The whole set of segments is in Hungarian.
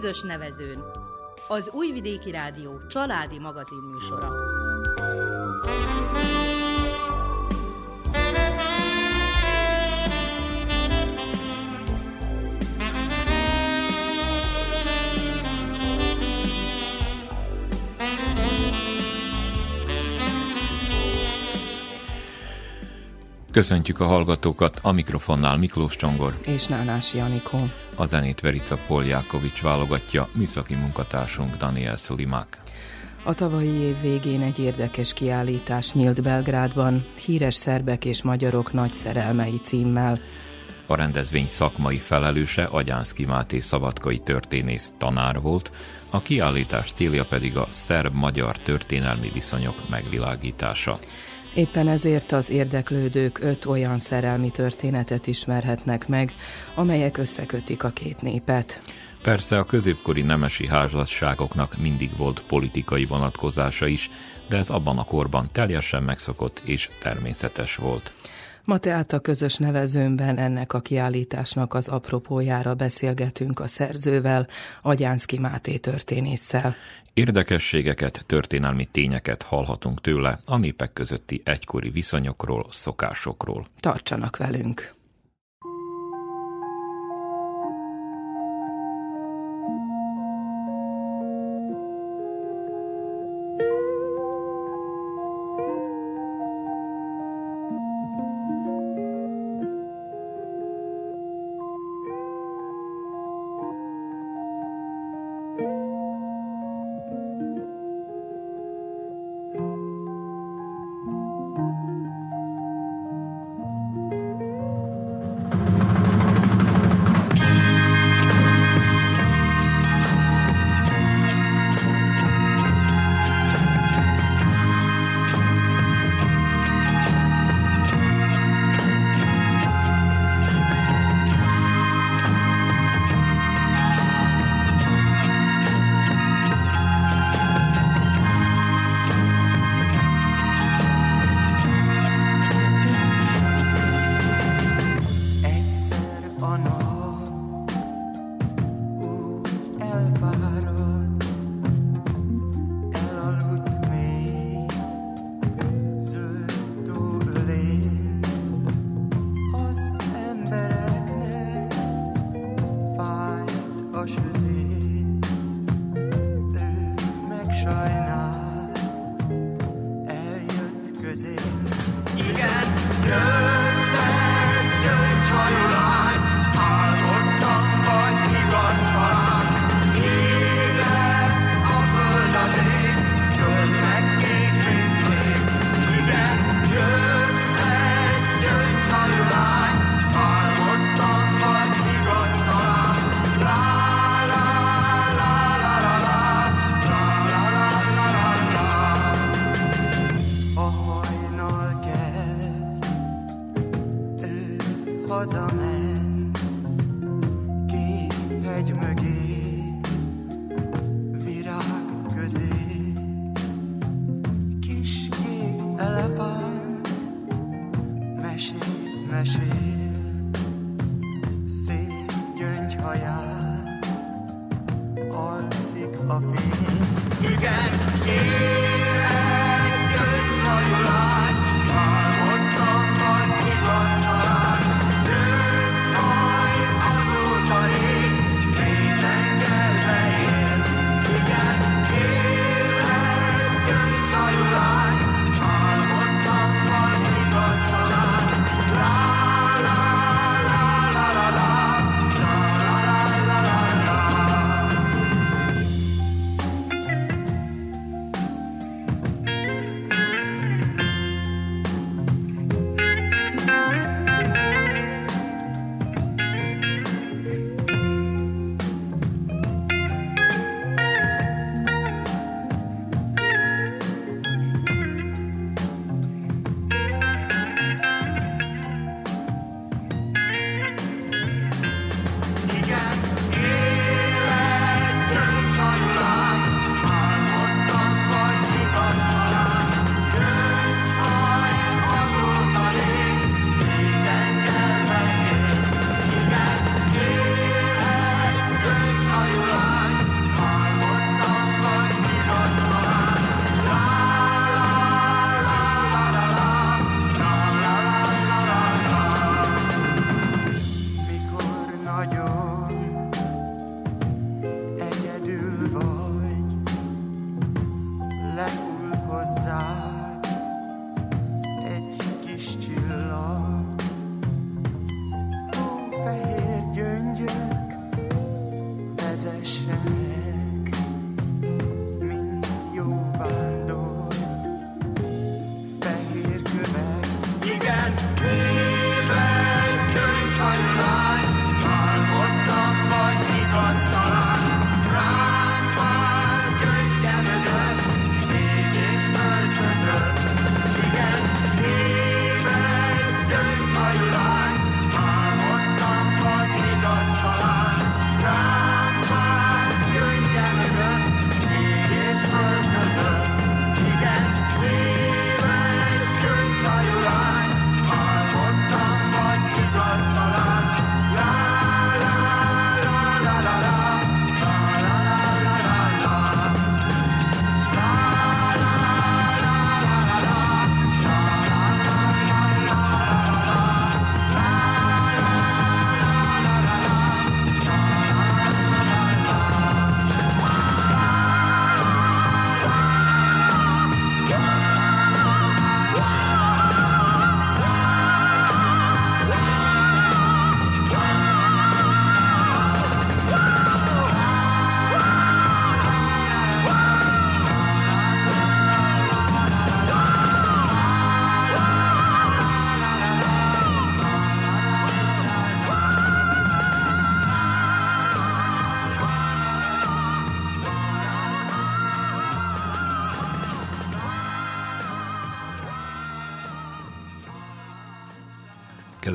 közös nevezőn. Az Újvidéki Rádió családi magazin műsora. Köszöntjük a hallgatókat, a mikrofonnál Miklós Csongor. És Nánás Janikó. A zenét Verica Poljákovics válogatja, műszaki munkatársunk Daniel Szulimák. A tavalyi év végén egy érdekes kiállítás nyílt Belgrádban, híres szerbek és magyarok nagy szerelmei címmel. A rendezvény szakmai felelőse Agyánszki Máté szabadkai történész tanár volt, a kiállítás célja pedig a szerb-magyar történelmi viszonyok megvilágítása. Éppen ezért az érdeklődők öt olyan szerelmi történetet ismerhetnek meg, amelyek összekötik a két népet. Persze a középkori nemesi házasságoknak mindig volt politikai vonatkozása is, de ez abban a korban teljesen megszokott és természetes volt. Ma tehát a közös nevezőmben ennek a kiállításnak az apropójára beszélgetünk a szerzővel, Agyánszki Máté történésszel. Érdekességeket, történelmi tényeket hallhatunk tőle a népek közötti egykori viszonyokról, szokásokról. Tartsanak velünk!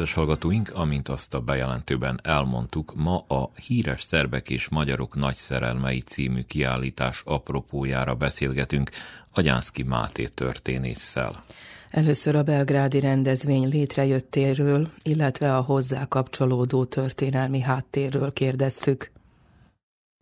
Kedves hallgatóink, amint azt a bejelentőben elmondtuk, ma a Híres szerbek és magyarok nagy szerelmei című kiállítás apropójára beszélgetünk Agyánszki Máté történésszel. Először a belgrádi rendezvény létrejöttéről, illetve a hozzá kapcsolódó történelmi háttérről kérdeztük.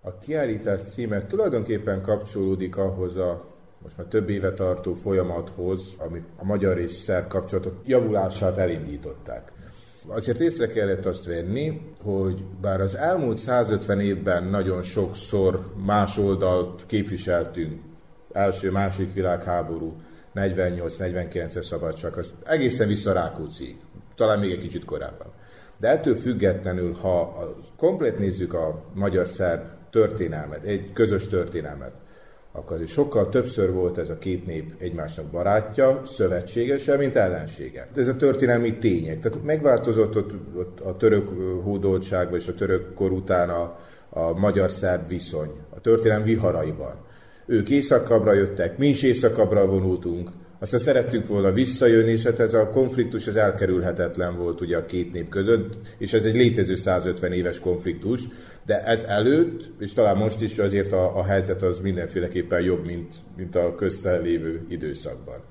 A kiállítás címe tulajdonképpen kapcsolódik ahhoz a most már több éve tartó folyamathoz, amit a magyar és szerb kapcsolatok javulását elindították. Azért észre kellett azt venni, hogy bár az elmúlt 150 évben nagyon sokszor más oldalt képviseltünk, első, másik világháború, 48-49-es szabadság, az egészen vissza Rákócziig, talán még egy kicsit korábban. De ettől függetlenül, ha a, komplet nézzük a magyar-szerb történelmet, egy közös történelmet, akkor azért sokkal többször volt ez a két nép egymásnak barátja, szövetségese, mint ellensége. Ez a történelmi tények. Tehát megváltozott ott, ott a török hódoltságban és a török kor után a, a magyar-szerb viszony, a történelem viharaiban. Ők északabbra jöttek, mi is északabbra vonultunk, aztán szerettünk volna visszajönni, és hát ez a konfliktus az elkerülhetetlen volt ugye a két nép között, és ez egy létező 150 éves konfliktus, de ez előtt, és talán most is azért a, a helyzet az mindenféleképpen jobb, mint, mint a köztel lévő időszakban.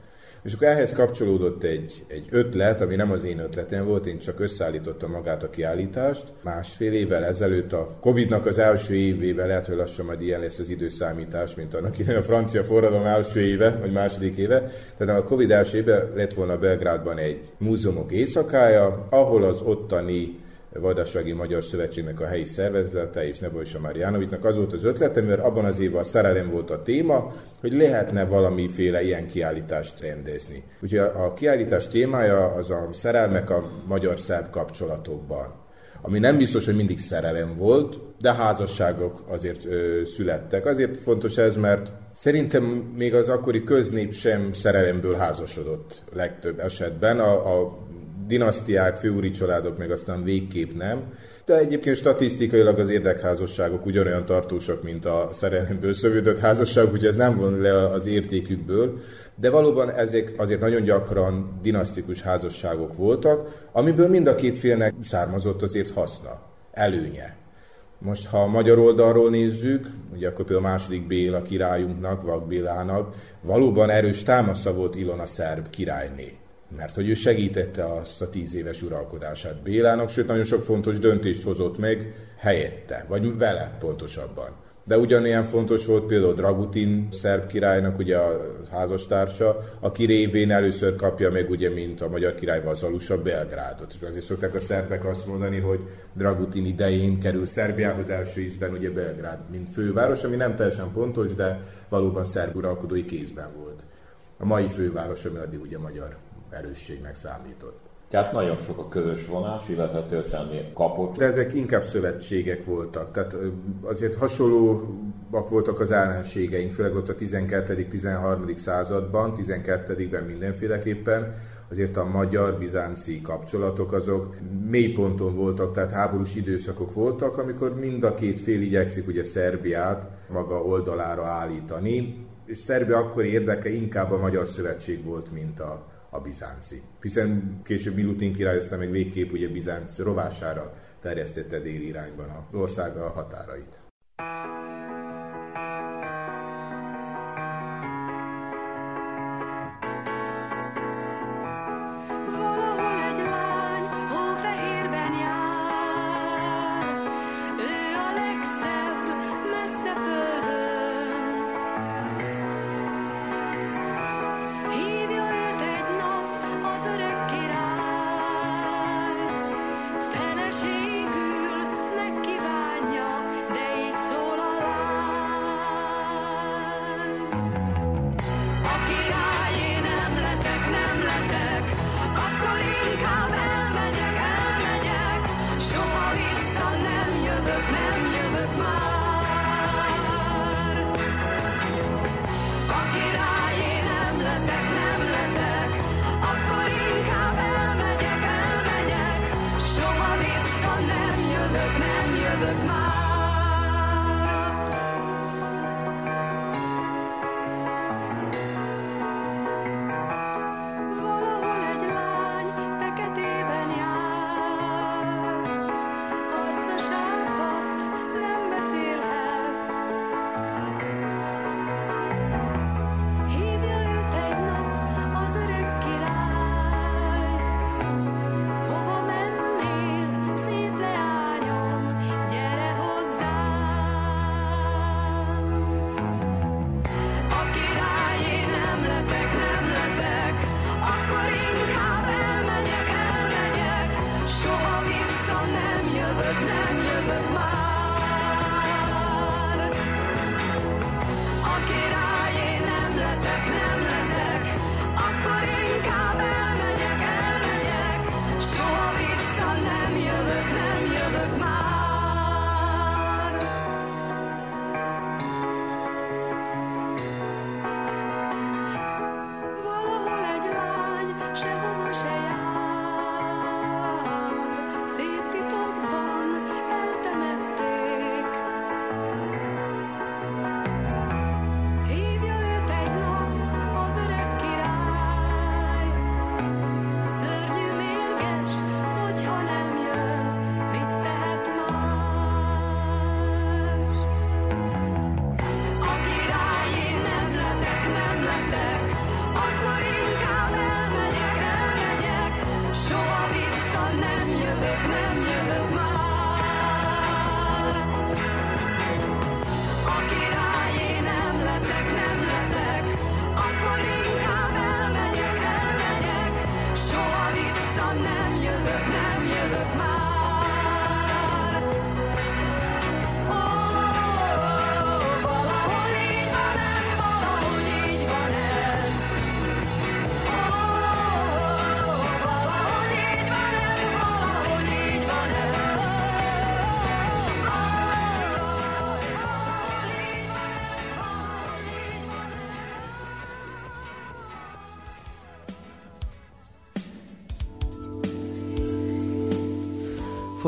És akkor ehhez kapcsolódott egy, egy ötlet, ami nem az én ötletem volt, én csak összeállítottam magát a kiállítást. Másfél évvel ezelőtt a Covid-nak az első évével, lehet, hogy lassan majd ilyen lesz az időszámítás, mint annak idején a francia forradalom első éve, vagy második éve. Tehát a Covid első éve lett volna Belgrádban egy múzeumok éjszakája, ahol az ottani Vajdasági Magyar Szövetségnek a helyi szervezete és Nebojsa Marjanovicsnak az volt az ötlete, mert abban az évben a szerelem volt a téma, hogy lehetne valamiféle ilyen kiállítást rendezni. Úgyhogy a kiállítás témája az a szerelmek a magyar-szerb kapcsolatokban ami nem biztos, hogy mindig szerelem volt, de házasságok azért ö, születtek. Azért fontos ez, mert szerintem még az akkori köznép sem szerelemből házasodott legtöbb esetben. A, a dinasztiák, főúri családok meg aztán végképp nem. De egyébként statisztikailag az érdekházasságok ugyanolyan tartósak, mint a szerelemből szövődött házasságok, úgyhogy ez nem von le az értékükből. De valóban ezek azért nagyon gyakran dinasztikus házasságok voltak, amiből mind a két félnek származott azért haszna, előnye. Most, ha a magyar oldalról nézzük, ugye akkor például a második Béla királyunknak, Vak Bélának, valóban erős támasza volt Ilona szerb királyné mert hogy ő segítette azt a tíz éves uralkodását Bélának, sőt nagyon sok fontos döntést hozott meg helyette, vagy vele pontosabban. De ugyanilyen fontos volt például Dragutin szerb királynak, ugye a házastársa, aki révén először kapja meg, ugye, mint a magyar király vazalusa, Belgrádot. És azért szokták a szerbek azt mondani, hogy Dragutin idején kerül Szerbiához első ízben ugye Belgrád, mint főváros, ami nem teljesen pontos, de valóban szerb uralkodói kézben volt. A mai főváros, ami addig ugye magyar erősségnek számított. Tehát nagyon sok a közös vonás, illetve történelmi kapocs. De ezek inkább szövetségek voltak. Tehát azért hasonlóak voltak az ellenségeink, főleg ott a 12.-13. században, 12-ben mindenféleképpen, azért a magyar-bizánci kapcsolatok azok mély ponton voltak, tehát háborús időszakok voltak, amikor mind a két fél igyekszik ugye Szerbiát maga oldalára állítani, és Szerbia akkor érdeke inkább a Magyar Szövetség volt, mint a, a bizánci. Hiszen később Milutin király aztán meg végképp ugye Bizánc rovására terjesztette déli irányban a országa határait.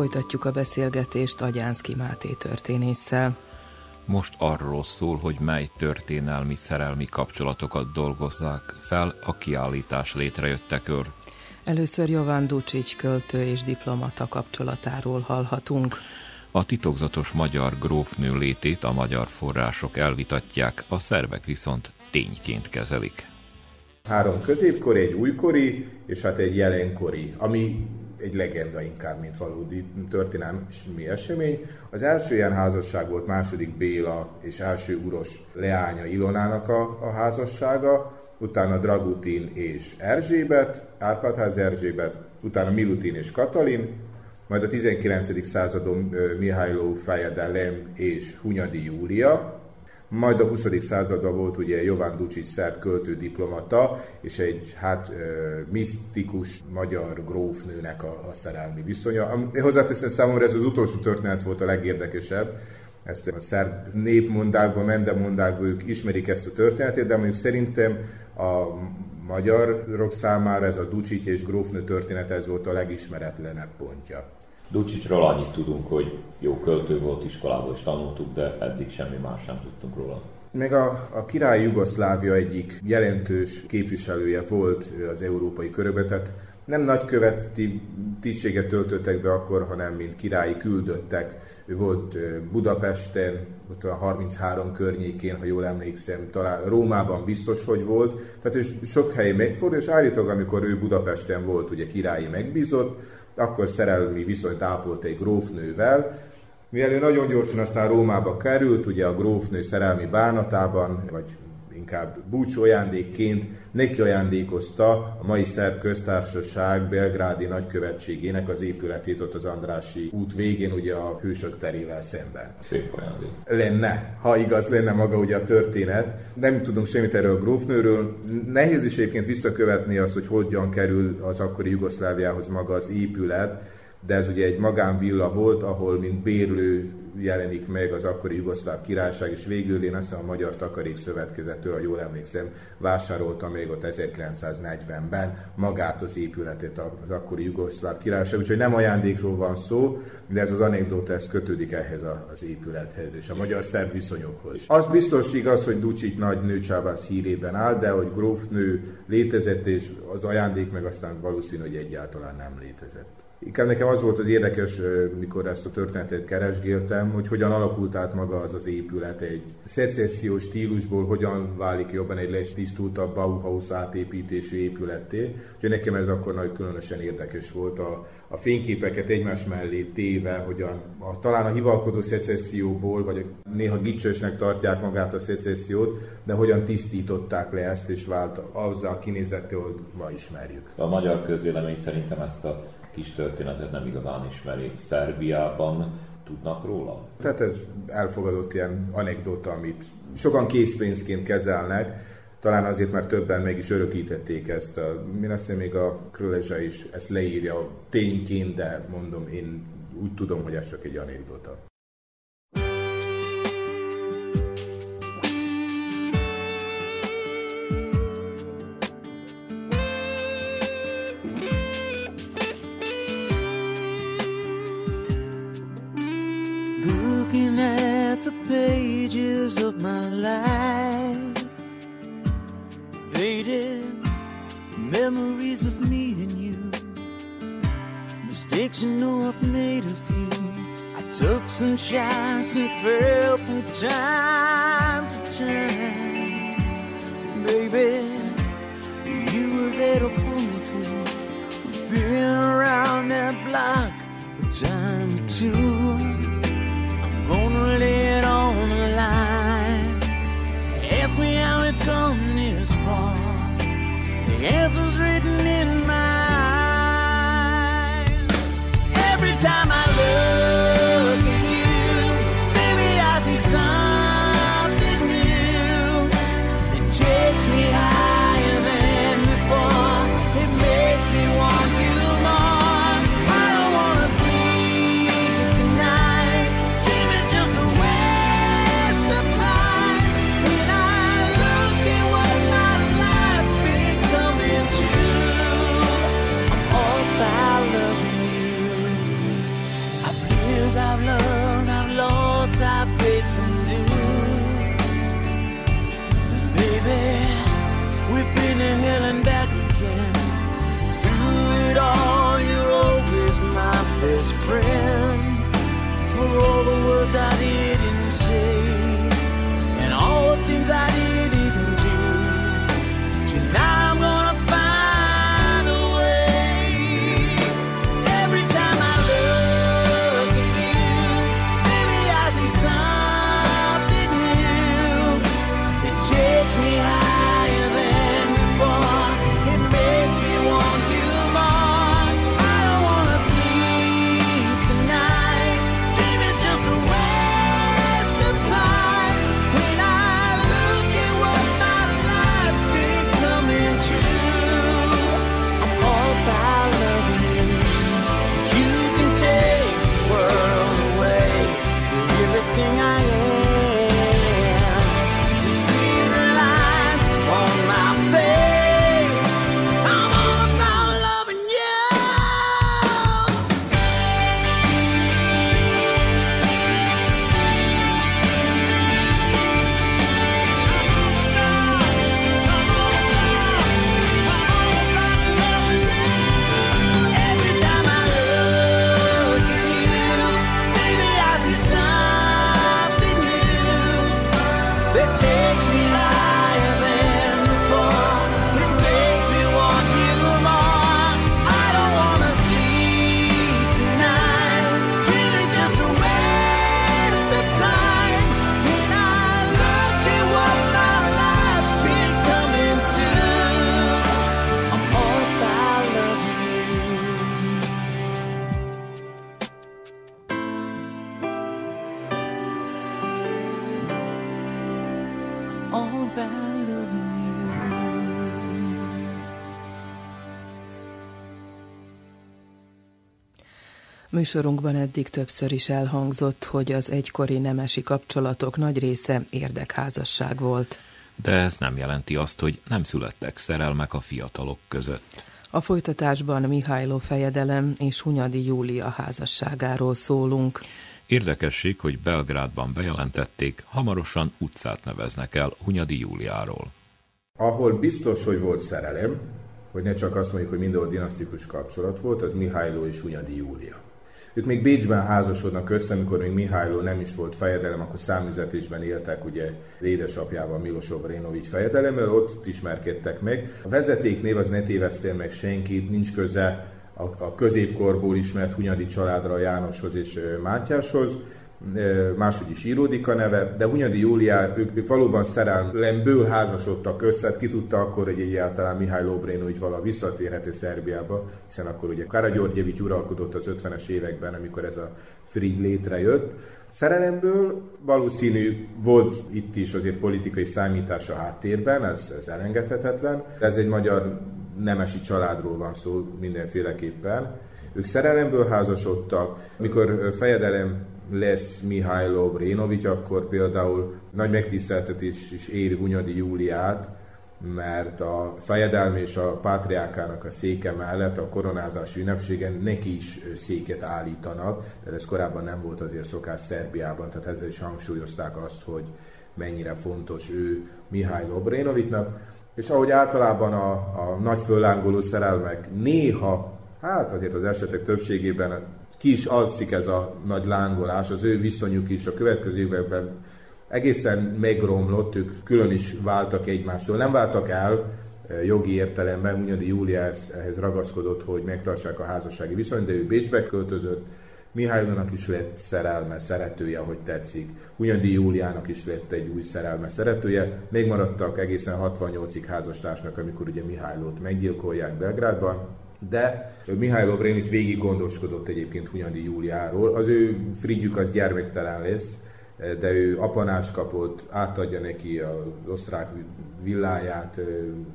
Folytatjuk a beszélgetést Agyánszki Máté történésszel. Most arról szól, hogy mely történelmi szerelmi kapcsolatokat dolgozzák fel a kiállítás létrejöttekör. Először Jovan Ducsics költő és diplomata kapcsolatáról hallhatunk. A titokzatos magyar grófnő létét a magyar források elvitatják, a szervek viszont tényként kezelik. Három középkori, egy újkori, és hát egy jelenkori, ami egy legenda inkább, mint valódi történelmi esemény. Az első ilyen házasság volt második Béla és első uros leánya Ilonának a, a házassága, utána Dragutin és Erzsébet, Árpádház Erzsébet, utána Milutin és Katalin, majd a 19. századon Mihályló Fejedelem és Hunyadi Júlia, majd a 20. században volt ugye Jovan Ducsics szerb költő diplomata, és egy hát misztikus magyar grófnőnek a, a szerelmi viszonya. Hozzáteszem számomra ez az utolsó történet volt a legérdekesebb, ezt a szerb népmondákban, mendemondákban ők ismerik ezt a történetét, de mondjuk szerintem a magyarok számára ez a Ducsics és grófnő történet ez volt a legismeretlenebb pontja. Ducsicsról annyit tudunk, hogy jó költő volt, iskolából is tanultuk, de eddig semmi más sem tudtunk róla. Meg a, a király Jugoszlávia egyik jelentős képviselője volt az európai körökben, tehát nem nagyköveti tisztséget töltöttek be akkor, hanem mint királyi küldöttek. Ő volt Budapesten, ott a 33 környékén, ha jól emlékszem, talán Rómában biztos, hogy volt. Tehát ő sok helyen megfordult, és állítólag, amikor ő Budapesten volt, ugye királyi megbízott, akkor szerelmi viszonyt ápolt egy grófnővel, mivel ő nagyon gyorsan aztán Rómába került, ugye a grófnő szerelmi bánatában, vagy inkább búcsú ajándékként neki ajándékozta a mai szerb köztársaság belgrádi nagykövetségének az épületét ott az Andrási út végén, ugye a hősök terével szemben. Szép ajándék. Lenne, ha igaz lenne maga ugye a történet. Nem tudunk semmit erről a grófnőről. Nehéz is egyébként visszakövetni azt, hogy hogyan kerül az akkori Jugoszláviához maga az épület, de ez ugye egy magánvilla volt, ahol mint bérlő jelenik meg az akkori Jugoszláv királyság, és végül én azt hiszem a Magyar Takarék Szövetkezettől, ha jól emlékszem, vásárolta még ott 1940-ben magát az épületét az akkori Jugoszláv királyság, úgyhogy nem ajándékról van szó, de ez az anekdóta ez kötődik ehhez az épülethez és a magyar-szerb viszonyokhoz. Az biztos igaz, hogy Ducsik nagy nőcsávász hírében áll, de hogy grófnő létezett, és az ajándék meg aztán valószínű, hogy egyáltalán nem létezett. Inkább nekem az volt az érdekes, mikor ezt a történetet keresgéltem, hogy hogyan alakult át maga az az épület egy szecessziós stílusból, hogyan válik jobban egy lestisztultabb Bauhaus átépítésű épületté. Úgyhogy nekem ez akkor nagy különösen érdekes volt a, a fényképeket egymás mellé téve, hogyan a, talán a hivalkodó szecesszióból, vagy néha gicsősnek tartják magát a szecessziót, de hogyan tisztították le ezt, és vált azzal a kinézettől, ma ismerjük. A magyar közvélemény szerintem ezt a kis történetet nem igazán ismeri. Szerbiában tudnak róla? Tehát ez elfogadott ilyen anekdota, amit sokan készpénzként kezelnek, talán azért, mert többen meg is örökítették ezt. A, én azt még a Krölezsa is ezt leírja tényként, de mondom, én úgy tudom, hogy ez csak egy anekdota. Written in Műsorunkban eddig többször is elhangzott, hogy az egykori nemesi kapcsolatok nagy része érdekházasság volt. De ez nem jelenti azt, hogy nem születtek szerelmek a fiatalok között. A folytatásban Mihályló fejedelem és Hunyadi Júlia házasságáról szólunk. Érdekesség, hogy Belgrádban bejelentették, hamarosan utcát neveznek el Hunyadi Júliáról. Ahol biztos, hogy volt szerelem, hogy ne csak azt mondjuk, hogy mindenhol dinasztikus kapcsolat volt, az Mihályló és Hunyadi Júlia. Ők még Bécsben házasodnak össze, amikor még Mihályló nem is volt fejedelem, akkor számüzetésben éltek ugye édesapjával Milos Obrénovics fejedelemmel, ott ismerkedtek meg. A vezetéknév az ne tévesztél meg senkit, nincs köze a, a középkorból ismert Hunyadi családra, Jánoshoz és Mátyáshoz, máshogy is íródik a neve, de Hunyadi Júliá, ők, ők valóban szerelemből házasodtak össze, ki tudta akkor, hogy egyáltalán Mihály Lóbrén úgy vala visszatérheti Szerbiába, hiszen akkor ugye Karagyorgyevics uralkodott az 50-es években, amikor ez a Fried létrejött. Szerelemből valószínű volt itt is azért politikai számítás a háttérben, ez, ez elengedhetetlen. Ez egy magyar nemesi családról van szó mindenféleképpen. Ők szerelemből házasodtak, mikor fejedelem lesz Mihailo Brénovics, akkor például nagy megtiszteltetés is éri Hunyadi Júliát, mert a fejedelmi és a pátriákának a széke mellett a koronázási ünnepségen neki is széket állítanak, tehát ez korábban nem volt azért szokás Szerbiában, tehát ezzel is hangsúlyozták azt, hogy mennyire fontos ő Mihály Lobrénovitnak, és ahogy általában a, a nagy föllángoló szerelmek néha, hát azért az esetek többségében ki is alszik ez a nagy lángolás, az ő viszonyuk is a következő években egészen megromlott, ők külön is váltak egymástól. Nem váltak el eh, jogi értelemben, Hunyadi Júlia ehhez ragaszkodott, hogy megtartsák a házassági viszonyt, de ő Bécsbe költözött, Mihálynak is lett szerelme, szeretője, ahogy tetszik. Hunyadi Júliának is lett egy új szerelme, szeretője. Még maradtak egészen 68-ig házastársnak, amikor ugye Mihálylót meggyilkolják Belgrádban de Mihály Lobrénit végig gondoskodott egyébként Hunyadi Júliáról. Az ő frigyük az gyermektelen lesz, de ő apanás kapott, átadja neki az osztrák villáját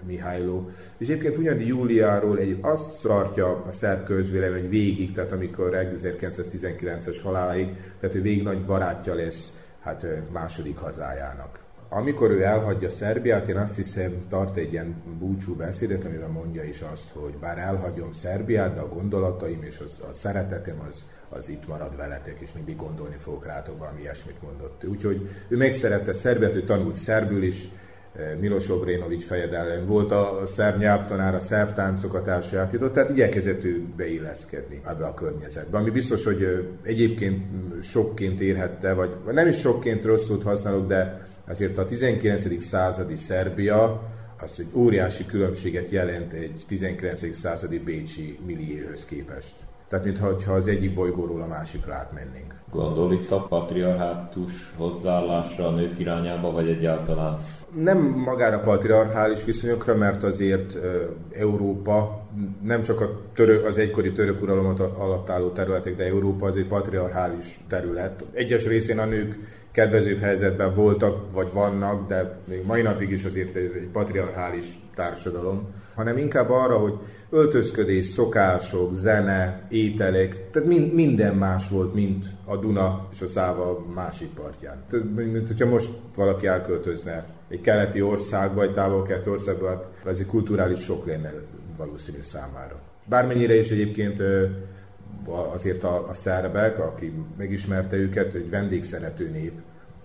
Mihályló. És egyébként Hunyadi Júliáról egy, azt tartja a szerb közvélemény végig, tehát amikor 1919-es haláláig, tehát ő végig nagy barátja lesz hát második hazájának. Amikor ő elhagyja Szerbiát, én azt hiszem, tart egy ilyen búcsú beszédet, amiben mondja is azt, hogy bár elhagyom Szerbiát, de a gondolataim és az, a szeretetem az, az itt marad veletek, és mindig gondolni fogok rátok, valami ilyesmit mondott. Úgyhogy ő megszerette Szerbiát, ő tanult szerbül is, eh, Milos Obrénovics fejedelem volt a szerb nyelvtanár, a szerb táncokat elsajátított, tehát igyekezett ő beilleszkedni ebbe a környezetbe. Ami biztos, hogy eh, egyébként sokként érhette, vagy nem is sokként rosszul használok, de Azért a 19. századi Szerbia az egy óriási különbséget jelent egy 19. századi bécsi millióhöz képest. Tehát, mintha az egyik bolygóról a másikra átmennénk. Gondol itt a patriarhátus hozzáállásra a nők irányába, vagy egyáltalán? Nem magára patriarchális viszonyokra, mert azért Európa nem csak a török, az egykori török uralom alatt álló területek, de Európa az egy patriarchális terület. Egyes részén a nők kedvezőbb helyzetben voltak, vagy vannak, de még mai napig is azért ez egy patriarchális társadalom, hanem inkább arra, hogy öltözködés, szokások, zene, ételek, tehát mind, minden más volt, mint a Duna és a Száva másik partján. Tehát, mint hogyha most valaki elköltözne egy keleti országba, egy távol-keleti országba, hát ez egy kulturális sok lenne valószínű számára. Bármennyire is egyébként azért a, a szerbek, aki megismerte őket, egy vendégszerető nép,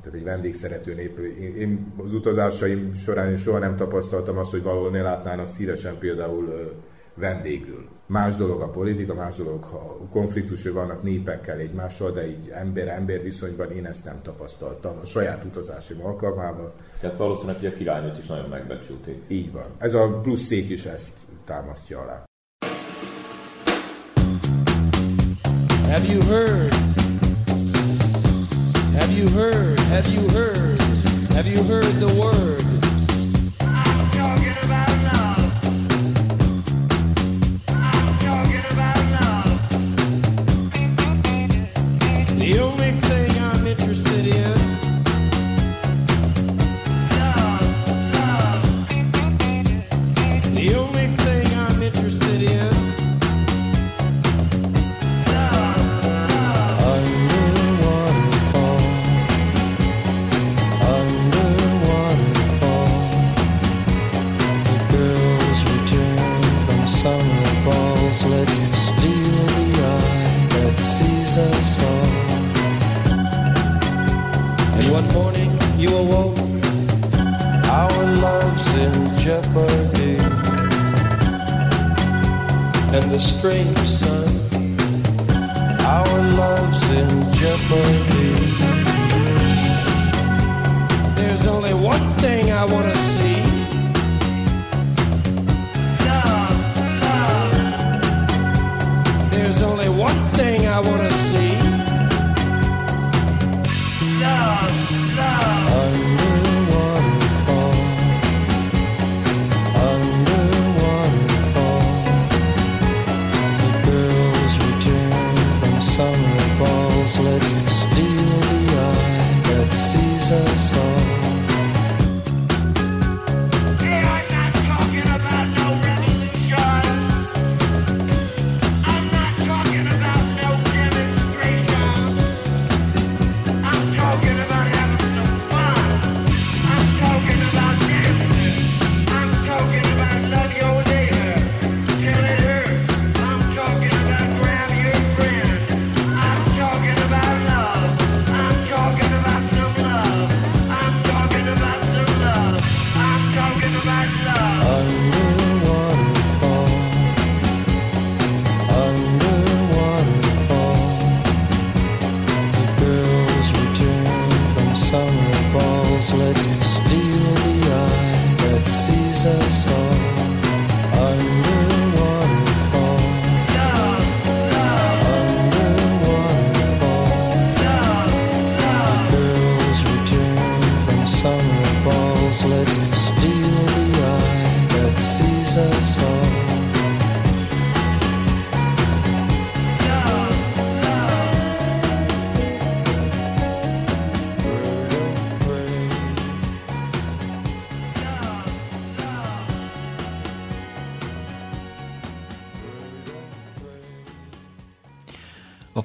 tehát egy vendégszerető nép. Én, én az utazásaim során soha nem tapasztaltam azt, hogy valahol ne látnának szívesen például vendégül. Más dolog a politika, más dolog, ha konfliktusok vannak népekkel egymással, de így ember-ember viszonyban én ezt nem tapasztaltam a saját utazásim alkalmával. Tehát valószínűleg, a királynőt is nagyon megbecsülték. Így van. Ez a plusz szék is ezt támasztja alá. Have you heard? Have you heard? Have you heard? Have you heard the word? I wanna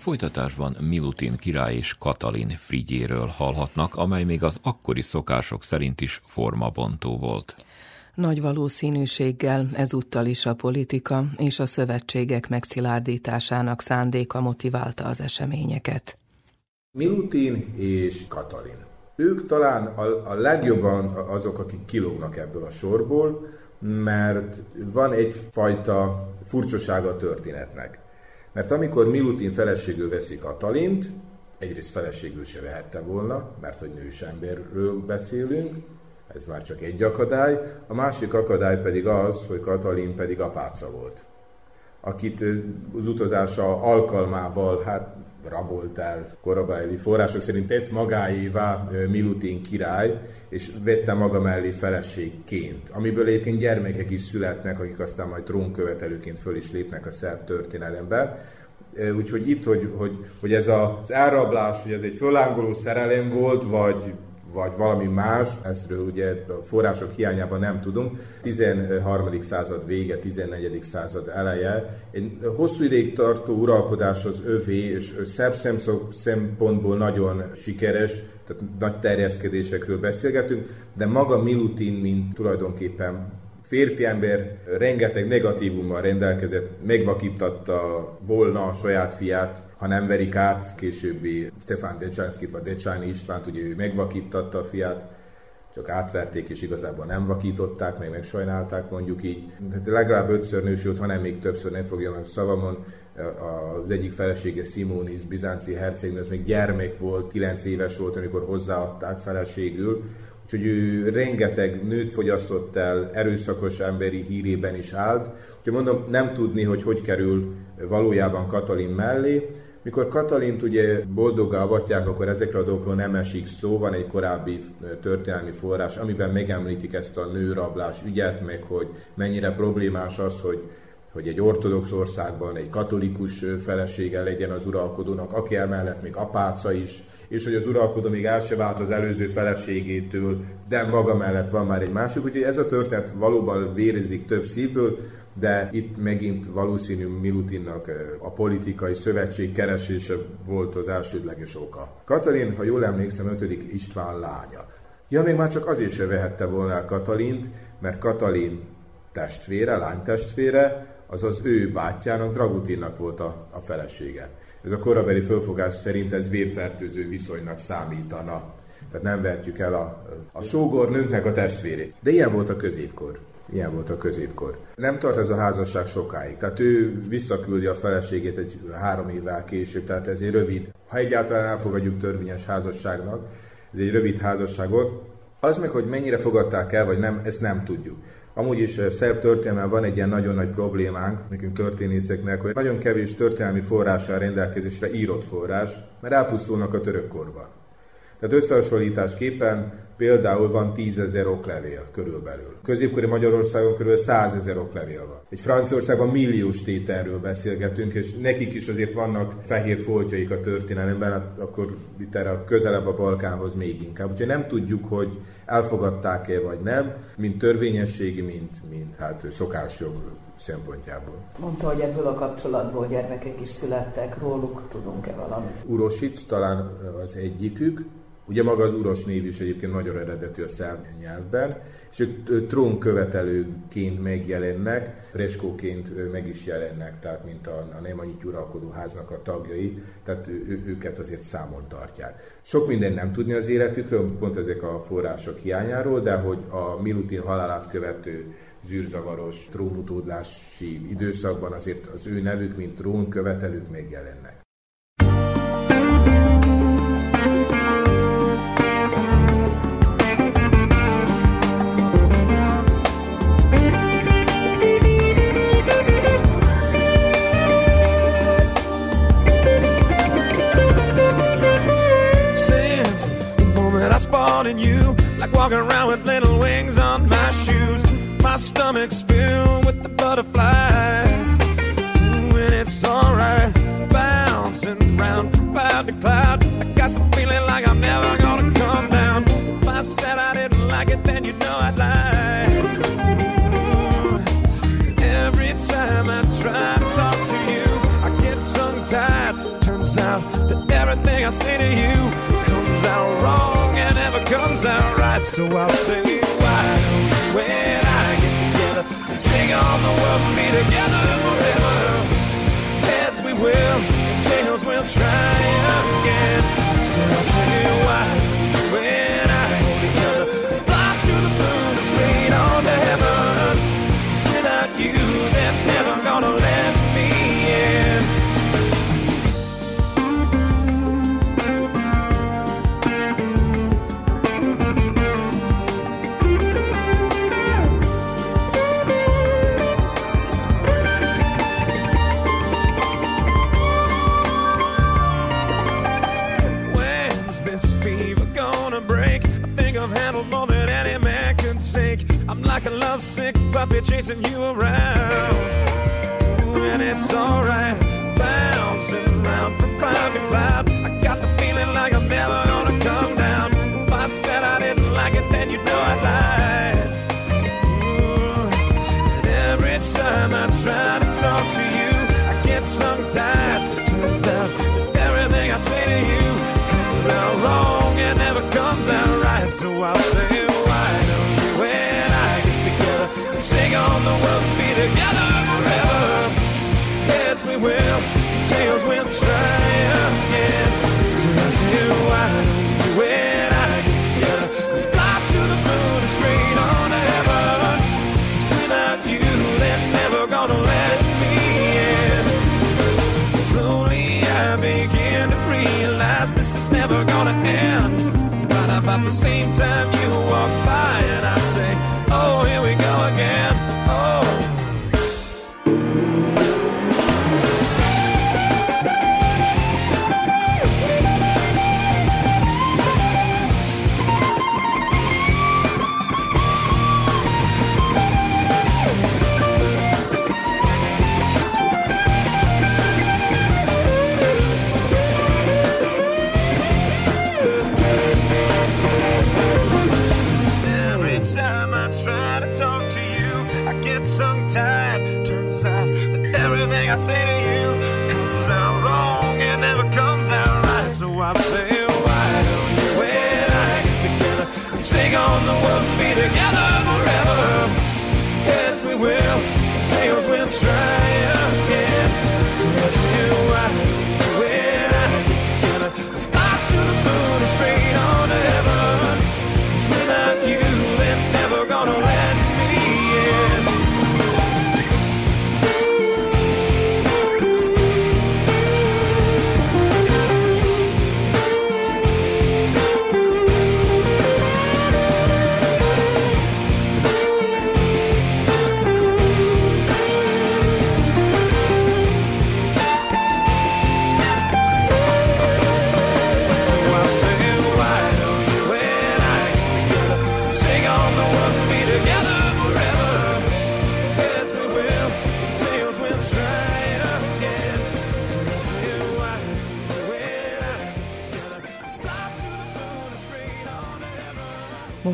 folytatásban Milutin király és Katalin frigyéről hallhatnak, amely még az akkori szokások szerint is formabontó volt. Nagy valószínűséggel ezúttal is a politika és a szövetségek megszilárdításának szándéka motiválta az eseményeket. Milutin és Katalin. Ők talán a, a legjobban azok, akik kilógnak ebből a sorból, mert van egyfajta furcsasága a történetnek. Mert amikor Milutin feleségül veszi Katalint, egyrészt feleségül se vehette volna, mert hogy nős emberről beszélünk, ez már csak egy akadály, a másik akadály pedig az, hogy Katalin pedig apáca volt, akit az utazása alkalmával hát rabolt el korabeli források szerint tett magáévá Milutin király, és vette maga mellé feleségként, amiből egyébként gyermekek is születnek, akik aztán majd trónkövetelőként föl is lépnek a szerb történelemben. Úgyhogy itt, hogy, hogy, hogy ez az elrablás, hogy ez egy fölángoló szerelem volt, vagy vagy valami más, ezről ugye a források hiányában nem tudunk. 13. század vége, 14. század eleje. Egy hosszú ideig tartó uralkodás az övé, és szerb szempontból nagyon sikeres, tehát nagy terjeszkedésekről beszélgetünk, de maga Milutin, mint tulajdonképpen férfi ember rengeteg negatívummal rendelkezett, megvakítatta volna a saját fiát, ha nem verik át, későbbi Stefan Decsánszkit, vagy Decsáni Istvánt, ugye ő megvakítatta a fiát, csak átverték, és igazából nem vakították, meg megsajnálták, mondjuk így. Tehát legalább ötször nősült, hanem még többször, nem fogja meg szavamon. Az egyik felesége Simonis, bizánci hercegnő, az még gyermek volt, 9 éves volt, amikor hozzáadták feleségül. Úgyhogy ő rengeteg nőt fogyasztott el, erőszakos emberi hírében is állt. Úgyhogy mondom, nem tudni, hogy hogy kerül valójában Katalin mellé. Mikor Katalint ugye boldogá avatják, akkor ezekre a dolgokról nem esik szó. Van egy korábbi történelmi forrás, amiben megemlítik ezt a nőrablás ügyet, meg hogy mennyire problémás az, hogy hogy egy ortodox országban egy katolikus felesége legyen az uralkodónak, aki emellett még apáca is, és hogy az uralkodó még el se vált az előző feleségétől, de maga mellett van már egy másik, úgyhogy ez a történet valóban vérezik több szívből, de itt megint valószínű Milutinnak a politikai szövetség keresése volt az elsődleges oka. Katalin, ha jól emlékszem, 5. István lánya. Ja, még már csak azért se vehette volna Katalint, mert Katalin testvére, lánytestvére, az az ő bátyjának, Dragutinnak volt a, a felesége. Ez a korabeli fölfogás szerint ez vérfertőző viszonynak számítana. Tehát nem vehetjük el a, a sógornőnknek a testvérét. De ilyen volt a középkor. Ilyen volt a középkor. Nem tart ez a házasság sokáig. Tehát ő visszaküldi a feleségét egy három évvel később, tehát ez egy rövid, ha egyáltalán elfogadjuk törvényes házasságnak, ez egy rövid házasságot. Az meg, hogy mennyire fogadták el, vagy nem, ezt nem tudjuk. Amúgy is szerb történelmen van egy ilyen nagyon nagy problémánk, nekünk történészeknek, hogy nagyon kevés történelmi forrással rendelkezésre írott forrás, mert elpusztulnak a török korban. Tehát összehasonlításképpen például van 10 ezer oklevél körülbelül. Középkori Magyarországon kb. 100 ezer oklevél van. Egy Franciaországban milliós tételről beszélgetünk, és nekik is azért vannak fehér foltjaik a történelemben, hát akkor itt erre közelebb a Balkánhoz még inkább. Úgyhogy nem tudjuk, hogy elfogadták-e vagy nem, mint törvényességi, mint, mint hát szokásjog szempontjából. Mondta, hogy ebből a kapcsolatból gyermekek is születtek, róluk tudunk-e valamit? Urosic talán az egyikük, Ugye maga az uros név is egyébként nagyon eredetű a szláv nyelvben, és ők trónkövetelőként megjelennek, reskóként meg is jelennek, tehát mint a, a nem annyit uralkodó háznak a tagjai, tehát ő, őket azért számon tartják. Sok minden nem tudni az életükről, pont ezek a források hiányáról, de hogy a Milutin halálát követő zűrzavaros trónutódlási időszakban azért az ő nevük, mint trónkövetelők megjelennek. In you, like walking around with little wings on my shoes. My stomach's filled with the butterflies. When it's alright, bouncing round cloud to cloud. I got the feeling like I'm never gonna come down. If I said I didn't like it, then you know I'd lie. Every time I try so I'll say, why don't when I get together and sing on the world and be together forever? Heads we will, tails will try again. So I'll say, why when puppy chasing you around. And it's alright, bouncing around from cloud to cloud. About the same time you walk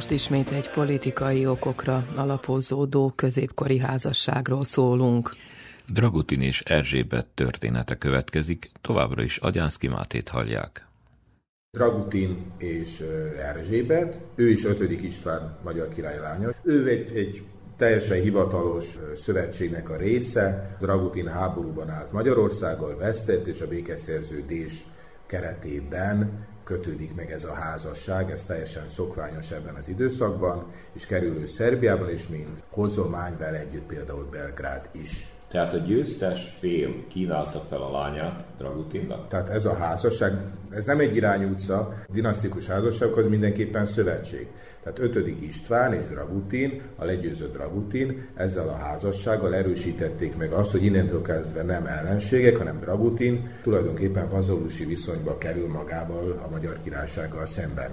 Most ismét egy politikai okokra alapozódó középkori házasságról szólunk. Dragutin és Erzsébet története következik, továbbra is Agyánszki Mátét hallják. Dragutin és Erzsébet, ő is 5. István magyar király lánya. Ő egy, egy teljesen hivatalos szövetségnek a része. Dragutin háborúban állt Magyarországgal, vesztett, és a békeszerződés keretében kötődik meg ez a házasság, ez teljesen szokványos ebben az időszakban, és kerülő Szerbiában is, mint hozomány vele együtt például Belgrád is. Tehát a győztes fél kínálta fel a lányát Dragutinnak? Tehát ez a házasság, ez nem egy irányú utca, dinasztikus házasság, az mindenképpen szövetség. Tehát 5. István és Dragutin, a legyőzött Dragutin ezzel a házassággal erősítették meg azt, hogy innentől kezdve nem ellenségek, hanem Dragutin tulajdonképpen vazolusi viszonyba kerül magával a magyar királysággal szemben.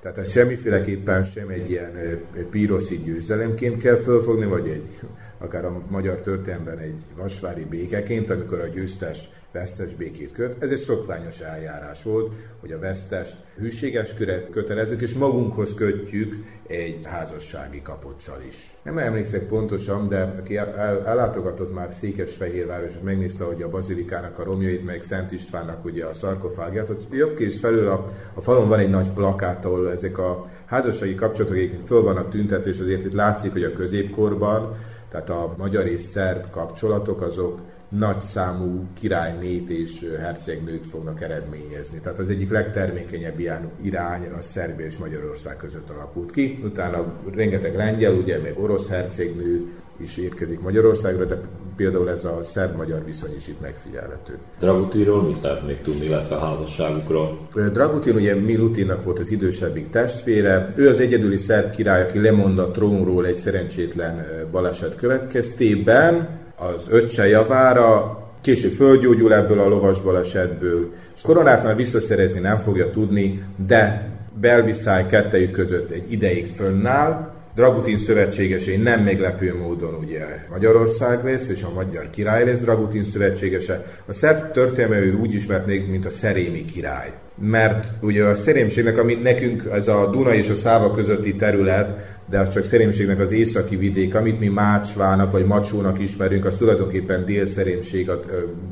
Tehát ez semmiféleképpen sem egy ilyen píroszi győzelemként kell fölfogni, vagy egy akár a magyar történelemben egy vasvári békeként, amikor a győztes vesztes békét köt. Ez egy szokványos eljárás volt, hogy a vesztest hűséges kötelezzük, és magunkhoz kötjük egy házassági kapocsal is. Nem emlékszek pontosan, de aki el, ellátogatott már Székesfehérváros, és megnézte, hogy a bazilikának a romjait, meg Szent Istvánnak ugye a szarkofágját, ott jobb kész felül a, a falon van egy nagy plakát, ahol ezek a házassági kapcsolatok föl vannak tüntetve, és azért itt látszik, hogy a középkorban tehát a magyar és szerb kapcsolatok azok nagy számú királynét és hercegnőt fognak eredményezni. Tehát az egyik legtermékenyebb ilyen irány a Szerbia és Magyarország között alakult ki. Utána rengeteg lengyel, ugye még orosz hercegnő is érkezik Magyarországra, de például ez a szerb-magyar viszony is itt megfigyelhető. Dragutiról mit lehet még tudni, illetve a házasságukról? Dragutin ugye Milutinnak volt az idősebbik testvére. Ő az egyedüli szerb király, aki lemond a trónról egy szerencsétlen baleset következtében. Az öccse javára később földgyógyul ebből a lovas balesetből. Koronát már visszaszerezni nem fogja tudni, de belviszály kettejük között egy ideig fönnáll, Dragutin szövetségesei nem meglepő módon ugye Magyarország lesz, és a magyar király lesz Dragutin szövetségese. A szerb történelme ő úgy ismert még, mint a szerémi király. Mert ugye a szerémségnek, ami nekünk ez a Duna és a Száva közötti terület, de az csak szerémségnek az északi vidék, amit mi Mácsvának vagy Macsónak ismerünk, az tulajdonképpen délszerémség a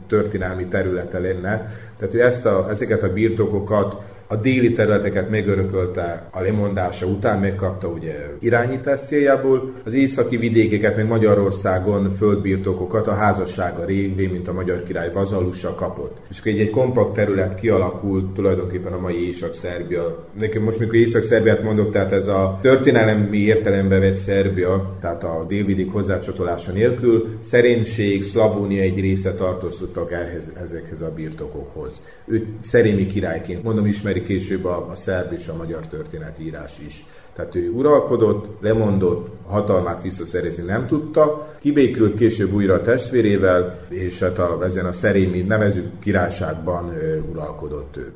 történelmi területe lenne. Tehát ő ezt a, ezeket a birtokokat a déli területeket megörökölte a lemondása után, megkapta ugye irányítás céljából, az északi vidékeket, meg Magyarországon földbirtokokat a házassága révén, mint a magyar király vazalusa kapott. És akkor egy, egy kompakt terület kialakult tulajdonképpen a mai Észak-Szerbia. Nekem most, mikor Észak-Szerbiát mondok, tehát ez a történelmi értelembe vett Szerbia, tehát a délvidék hozzácsatolása nélkül, szerénység, Szlavónia egy része tartóztottak ehhez, ezekhez a birtokokhoz. Ő szerémi királyként, mondom, ismeri később a, a szerb és a magyar történetírás is. Tehát ő uralkodott, lemondott, hatalmát visszaszerezni nem tudta, kibékült később újra a testvérével, és hát a, ezen a szerémi nevezük királyságban uralkodott ő.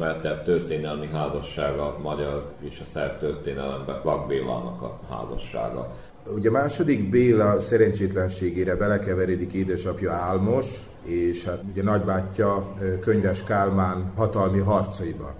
Legismertebb történelmi házassága a magyar és a szerb történelemben Vak Bélának a házassága. Ugye második Béla szerencsétlenségére belekeveredik édesapja Álmos, és hát ugye nagybátyja Könyves Kálmán hatalmi harcaiba.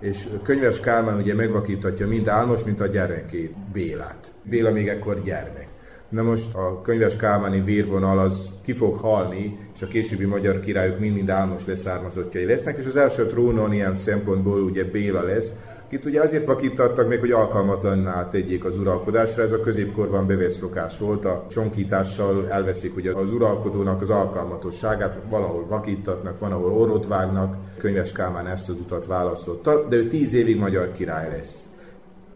És Könyves Kálmán ugye megvakítatja mind Álmos, mint a gyermekét, Bélát. Béla még ekkor gyermek. Na most a könyves Kálmáni vérvonal az ki fog halni, és a későbbi magyar királyok mind-mind álmos leszármazottjai lesznek, és az első trónon ilyen szempontból ugye Béla lesz, akit ugye azért vakítattak még, hogy alkalmatlanná tegyék az uralkodásra, ez a középkorban bevett szokás volt, a csonkítással elveszik ugye az uralkodónak az alkalmatosságát, valahol vakítatnak, van, ahol orrot vágnak, könyves Kálmán ezt az utat választotta, de ő tíz évig magyar király lesz.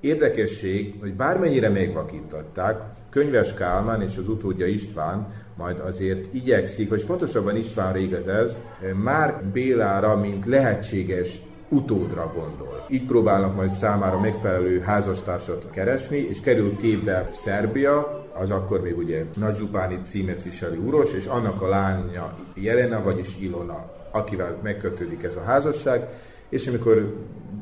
Érdekesség, hogy bármennyire megvakítatták, Könyves Kálmán és az utódja István majd azért igyekszik, vagy pontosabban Istvánra igaz ez, már Bélára, mint lehetséges utódra gondol. Így próbálnak majd számára megfelelő házastársat keresni, és kerül képbe Szerbia, az akkor még ugye Nagyzsupáni címet viseli Uros, és annak a lánya Jelena, vagyis Ilona, akivel megkötődik ez a házasság, és amikor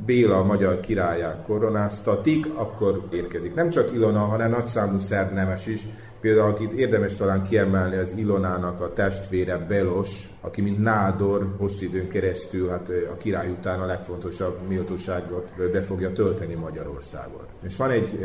Béla a magyar királyá koronáztatik, akkor érkezik. Nem csak Ilona, hanem nagyszámú szerb nemes is, Például, akit érdemes talán kiemelni, az Ilonának a testvére Belos, aki mint nádor hosszú időn keresztül hát a király után a legfontosabb méltóságot be fogja tölteni Magyarországon. És van egy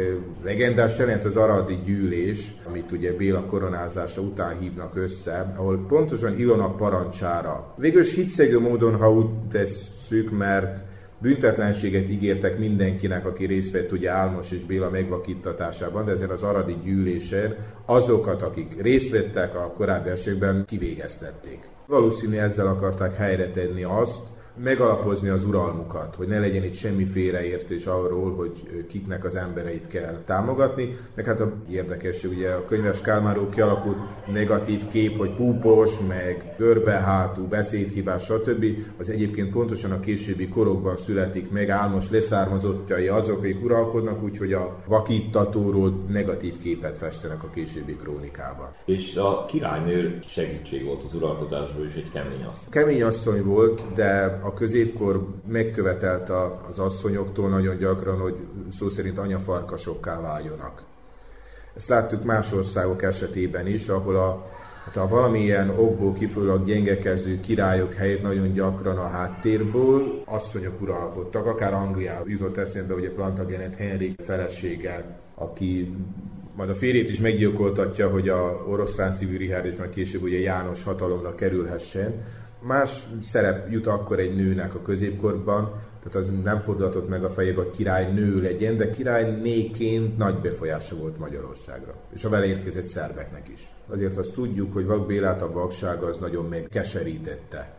legendás jelent az aradi gyűlés, amit ugye Béla koronázása után hívnak össze, ahol pontosan Ilona parancsára. Végül is hitszegő módon, ha úgy tesszük, mert Büntetlenséget ígértek mindenkinek, aki részt vett ugye Álmos és Béla megvakítatásában, de ezen az aradi gyűlésen azokat, akik részt vettek a korábbi esetben, kivégeztették. Valószínű ezzel akarták helyre tenni azt, megalapozni az uralmukat, hogy ne legyen itt semmi félreértés arról, hogy kiknek az embereit kell támogatni. Meg hát a érdekes, ugye a könyves Kálmáról kialakult negatív kép, hogy púpos, meg görbehátú, beszédhibás, stb. Az egyébként pontosan a későbbi korokban születik meg álmos leszármazottjai azok, akik uralkodnak, úgyhogy a vakítatóról negatív képet festenek a későbbi krónikában. És a királynő segítség volt az uralkodásban is egy kemény asszony. Kemény asszony volt, de a középkor megkövetelt az asszonyoktól nagyon gyakran, hogy szó szerint anyafarkasokká váljonak. Ezt láttuk más országok esetében is, ahol a, hát a valamilyen okból kifolyólag gyengekező királyok helyett nagyon gyakran a háttérből asszonyok uralkodtak, akár Angliában jutott eszembe, ugye Plantagenet Henrik felesége, aki majd a férjét is meggyilkoltatja, hogy a oroszlán szívű Richard és majd később ugye János hatalomra kerülhessen, más szerep jut akkor egy nőnek a középkorban, tehát az nem fordulhatott meg a fejébe, hogy király nő legyen, de király néként nagy befolyása volt Magyarországra, és a vele érkezett szerbeknek is. Azért azt tudjuk, hogy Vak Bélát a vakság az nagyon megkeserítette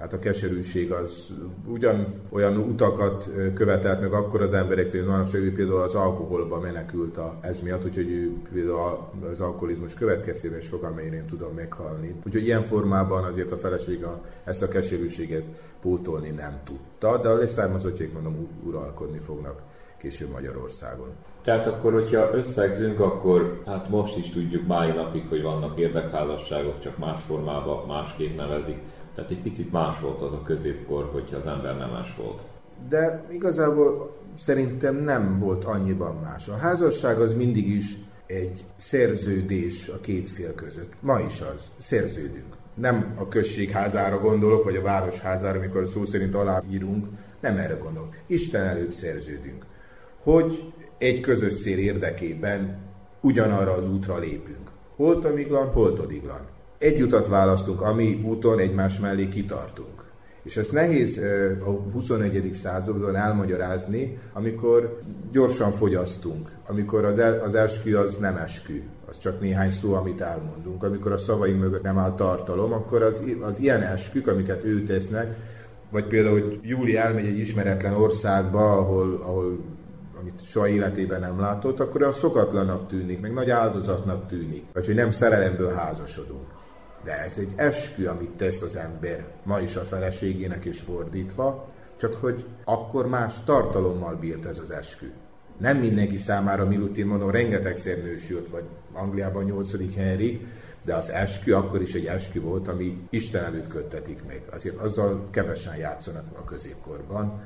hát a keserűség az ugyan olyan utakat követelt meg akkor az emberektől, hogy manapság ő például az alkoholba menekült a, ez miatt, úgyhogy ő például az alkoholizmus következtében is fog, amennyire én tudom meghalni. Úgyhogy ilyen formában azért a feleség a, ezt a keserűséget pótolni nem tudta, de a leszármazottjaik mondom uralkodni fognak később Magyarországon. Tehát akkor, hogyha összegzünk, akkor hát most is tudjuk mai napig, hogy vannak érdekházasságok, csak más formában, másképp nevezik tehát egy picit más volt az a középkor, hogyha az ember nem más volt. De igazából szerintem nem volt annyiban más. A házasság az mindig is egy szerződés a két fél között. Ma is az. Szerződünk. Nem a község házára gondolok, vagy a város házára, amikor szó szerint aláírunk. Nem erre gondolok. Isten előtt szerződünk. Hogy egy közös cél érdekében ugyanarra az útra lépünk. Hol Tomiglan, hol Todiglan egy utat választunk, ami úton egymás mellé kitartunk. És ezt nehéz a 21. században elmagyarázni, amikor gyorsan fogyasztunk, amikor az, el, az eskü az nem eskü, az csak néhány szó, amit elmondunk, amikor a szavaink mögött nem áll tartalom, akkor az, az ilyen eskük, amiket ő tesznek, vagy például, hogy Júli elmegy egy ismeretlen országba, ahol, ahol amit soha életében nem látott, akkor olyan szokatlanak tűnik, meg nagy áldozatnak tűnik, vagy hogy nem szerelemből házasodunk. De ez egy eskü, amit tesz az ember ma is a feleségének is fordítva, csak hogy akkor más tartalommal bírt ez az eskü. Nem mindenki számára Milutin mondom, rengetegszer nősült, vagy Angliában 8. Henrik, de az eskü akkor is egy eskü volt, ami Isten előtt köttetik meg. Azért azzal kevesen játszanak a középkorban,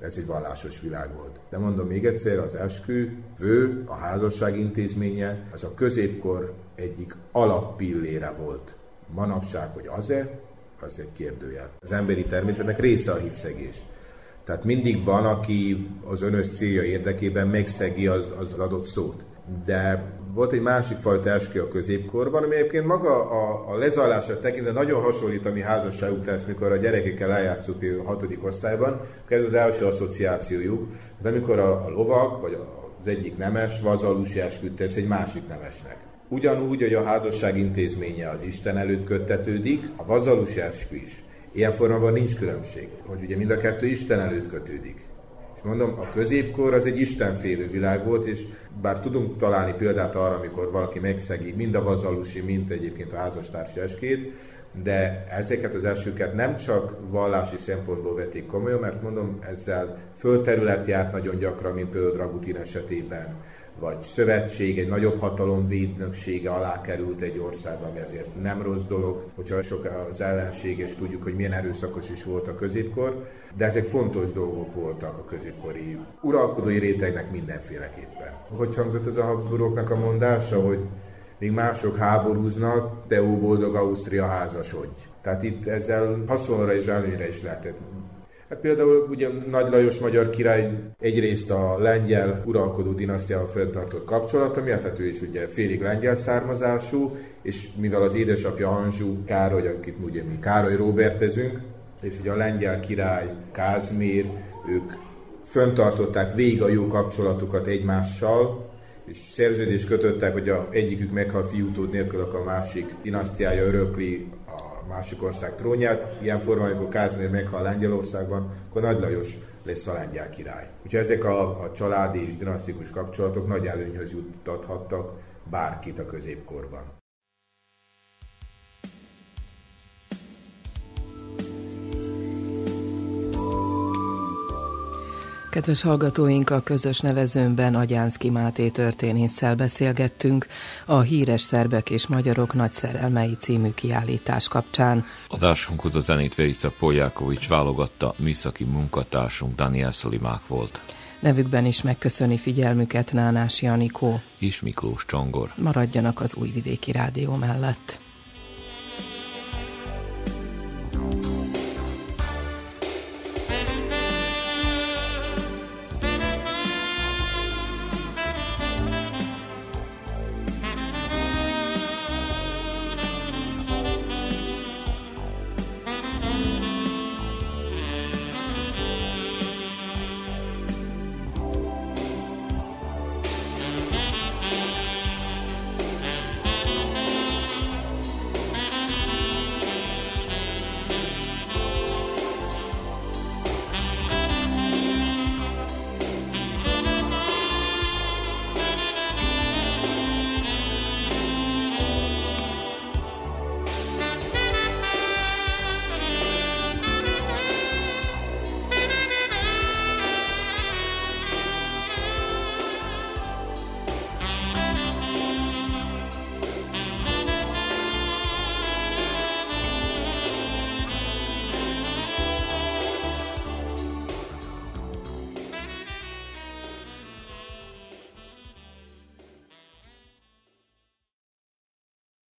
ez egy vallásos világ volt. De mondom még egyszer, az eskü, vő, a házasság intézménye, az a középkor egyik alappillére volt. Manapság, hogy az-e, az egy kérdőjel. Az emberi természetnek része a hitszegés. Tehát mindig van, aki az önös célja érdekében megszegi az, az adott szót. De volt egy másik fajta eskü a középkorban, ami egyébként maga a, a lezajlása tekintve nagyon hasonlít a mi házasságuk lesz, mikor a gyerekekkel eljátszunk a hatodik osztályban, ez az első asszociációjuk. Tehát amikor a, a lovak, vagy az egyik nemes vazalusi esküt tesz egy másik nemesnek. Ugyanúgy, hogy a házasság intézménye az Isten előtt köttetődik, a vazalusi eskü is. Ilyen formában nincs különbség, hogy ugye mind a kettő Isten előtt kötődik. És mondom, a középkor az egy istenfélő világ volt, és bár tudunk találni példát arra, amikor valaki megszegi mind a vazalusi, mind egyébként a házastársi eskét, de ezeket az elsőket nem csak vallási szempontból vették komolyan, mert mondom, ezzel földterület járt nagyon gyakran, mint például Dragutin esetében, vagy szövetség, egy nagyobb hatalom védnöksége alá került egy országban, ami azért nem rossz dolog, hogyha sok az ellenség, és tudjuk, hogy milyen erőszakos is volt a középkor, de ezek fontos dolgok voltak a középkori uralkodói rétegnek mindenféleképpen. Hogy hangzott ez a Habsburgoknak a mondása, hogy míg mások háborúznak, de ó boldog Ausztria házasodj. Tehát itt ezzel haszonra és előnyre is lehetett Hát például ugye Nagy Lajos magyar király egyrészt a lengyel uralkodó dinasztiával fenntartott kapcsolata miatt, hát ő is ugye félig lengyel származású, és mivel az édesapja Anzsú Károly, akit ugye mi Károly Robertezünk, és ugye a lengyel király Kázmér, ők föntartották végig a jó kapcsolatukat egymással, és szerződést kötöttek, hogy a egyikük meghal fiútód nélkül, akkor a másik dinasztiája örökli másik ország trónját. Ilyen formában, amikor Kázmér meghal Lengyelországban, akkor Nagy Lajos lesz a lengyel király. Úgyhogy ezek a, a családi és dinasztikus kapcsolatok nagy előnyhöz juttathattak bárkit a középkorban. Kedves hallgatóink, a közös nevezőnben Agyánszki Máté történésszel beszélgettünk a híres szerbek és magyarok nagy szerelmei című kiállítás kapcsán. Adásunkhoz a zenét Verica Poljákovics válogatta, műszaki munkatársunk Daniel Szolimák volt. Nevükben is megköszöni figyelmüket Nánás Janikó és Miklós Csongor. Maradjanak az Újvidéki Rádió mellett.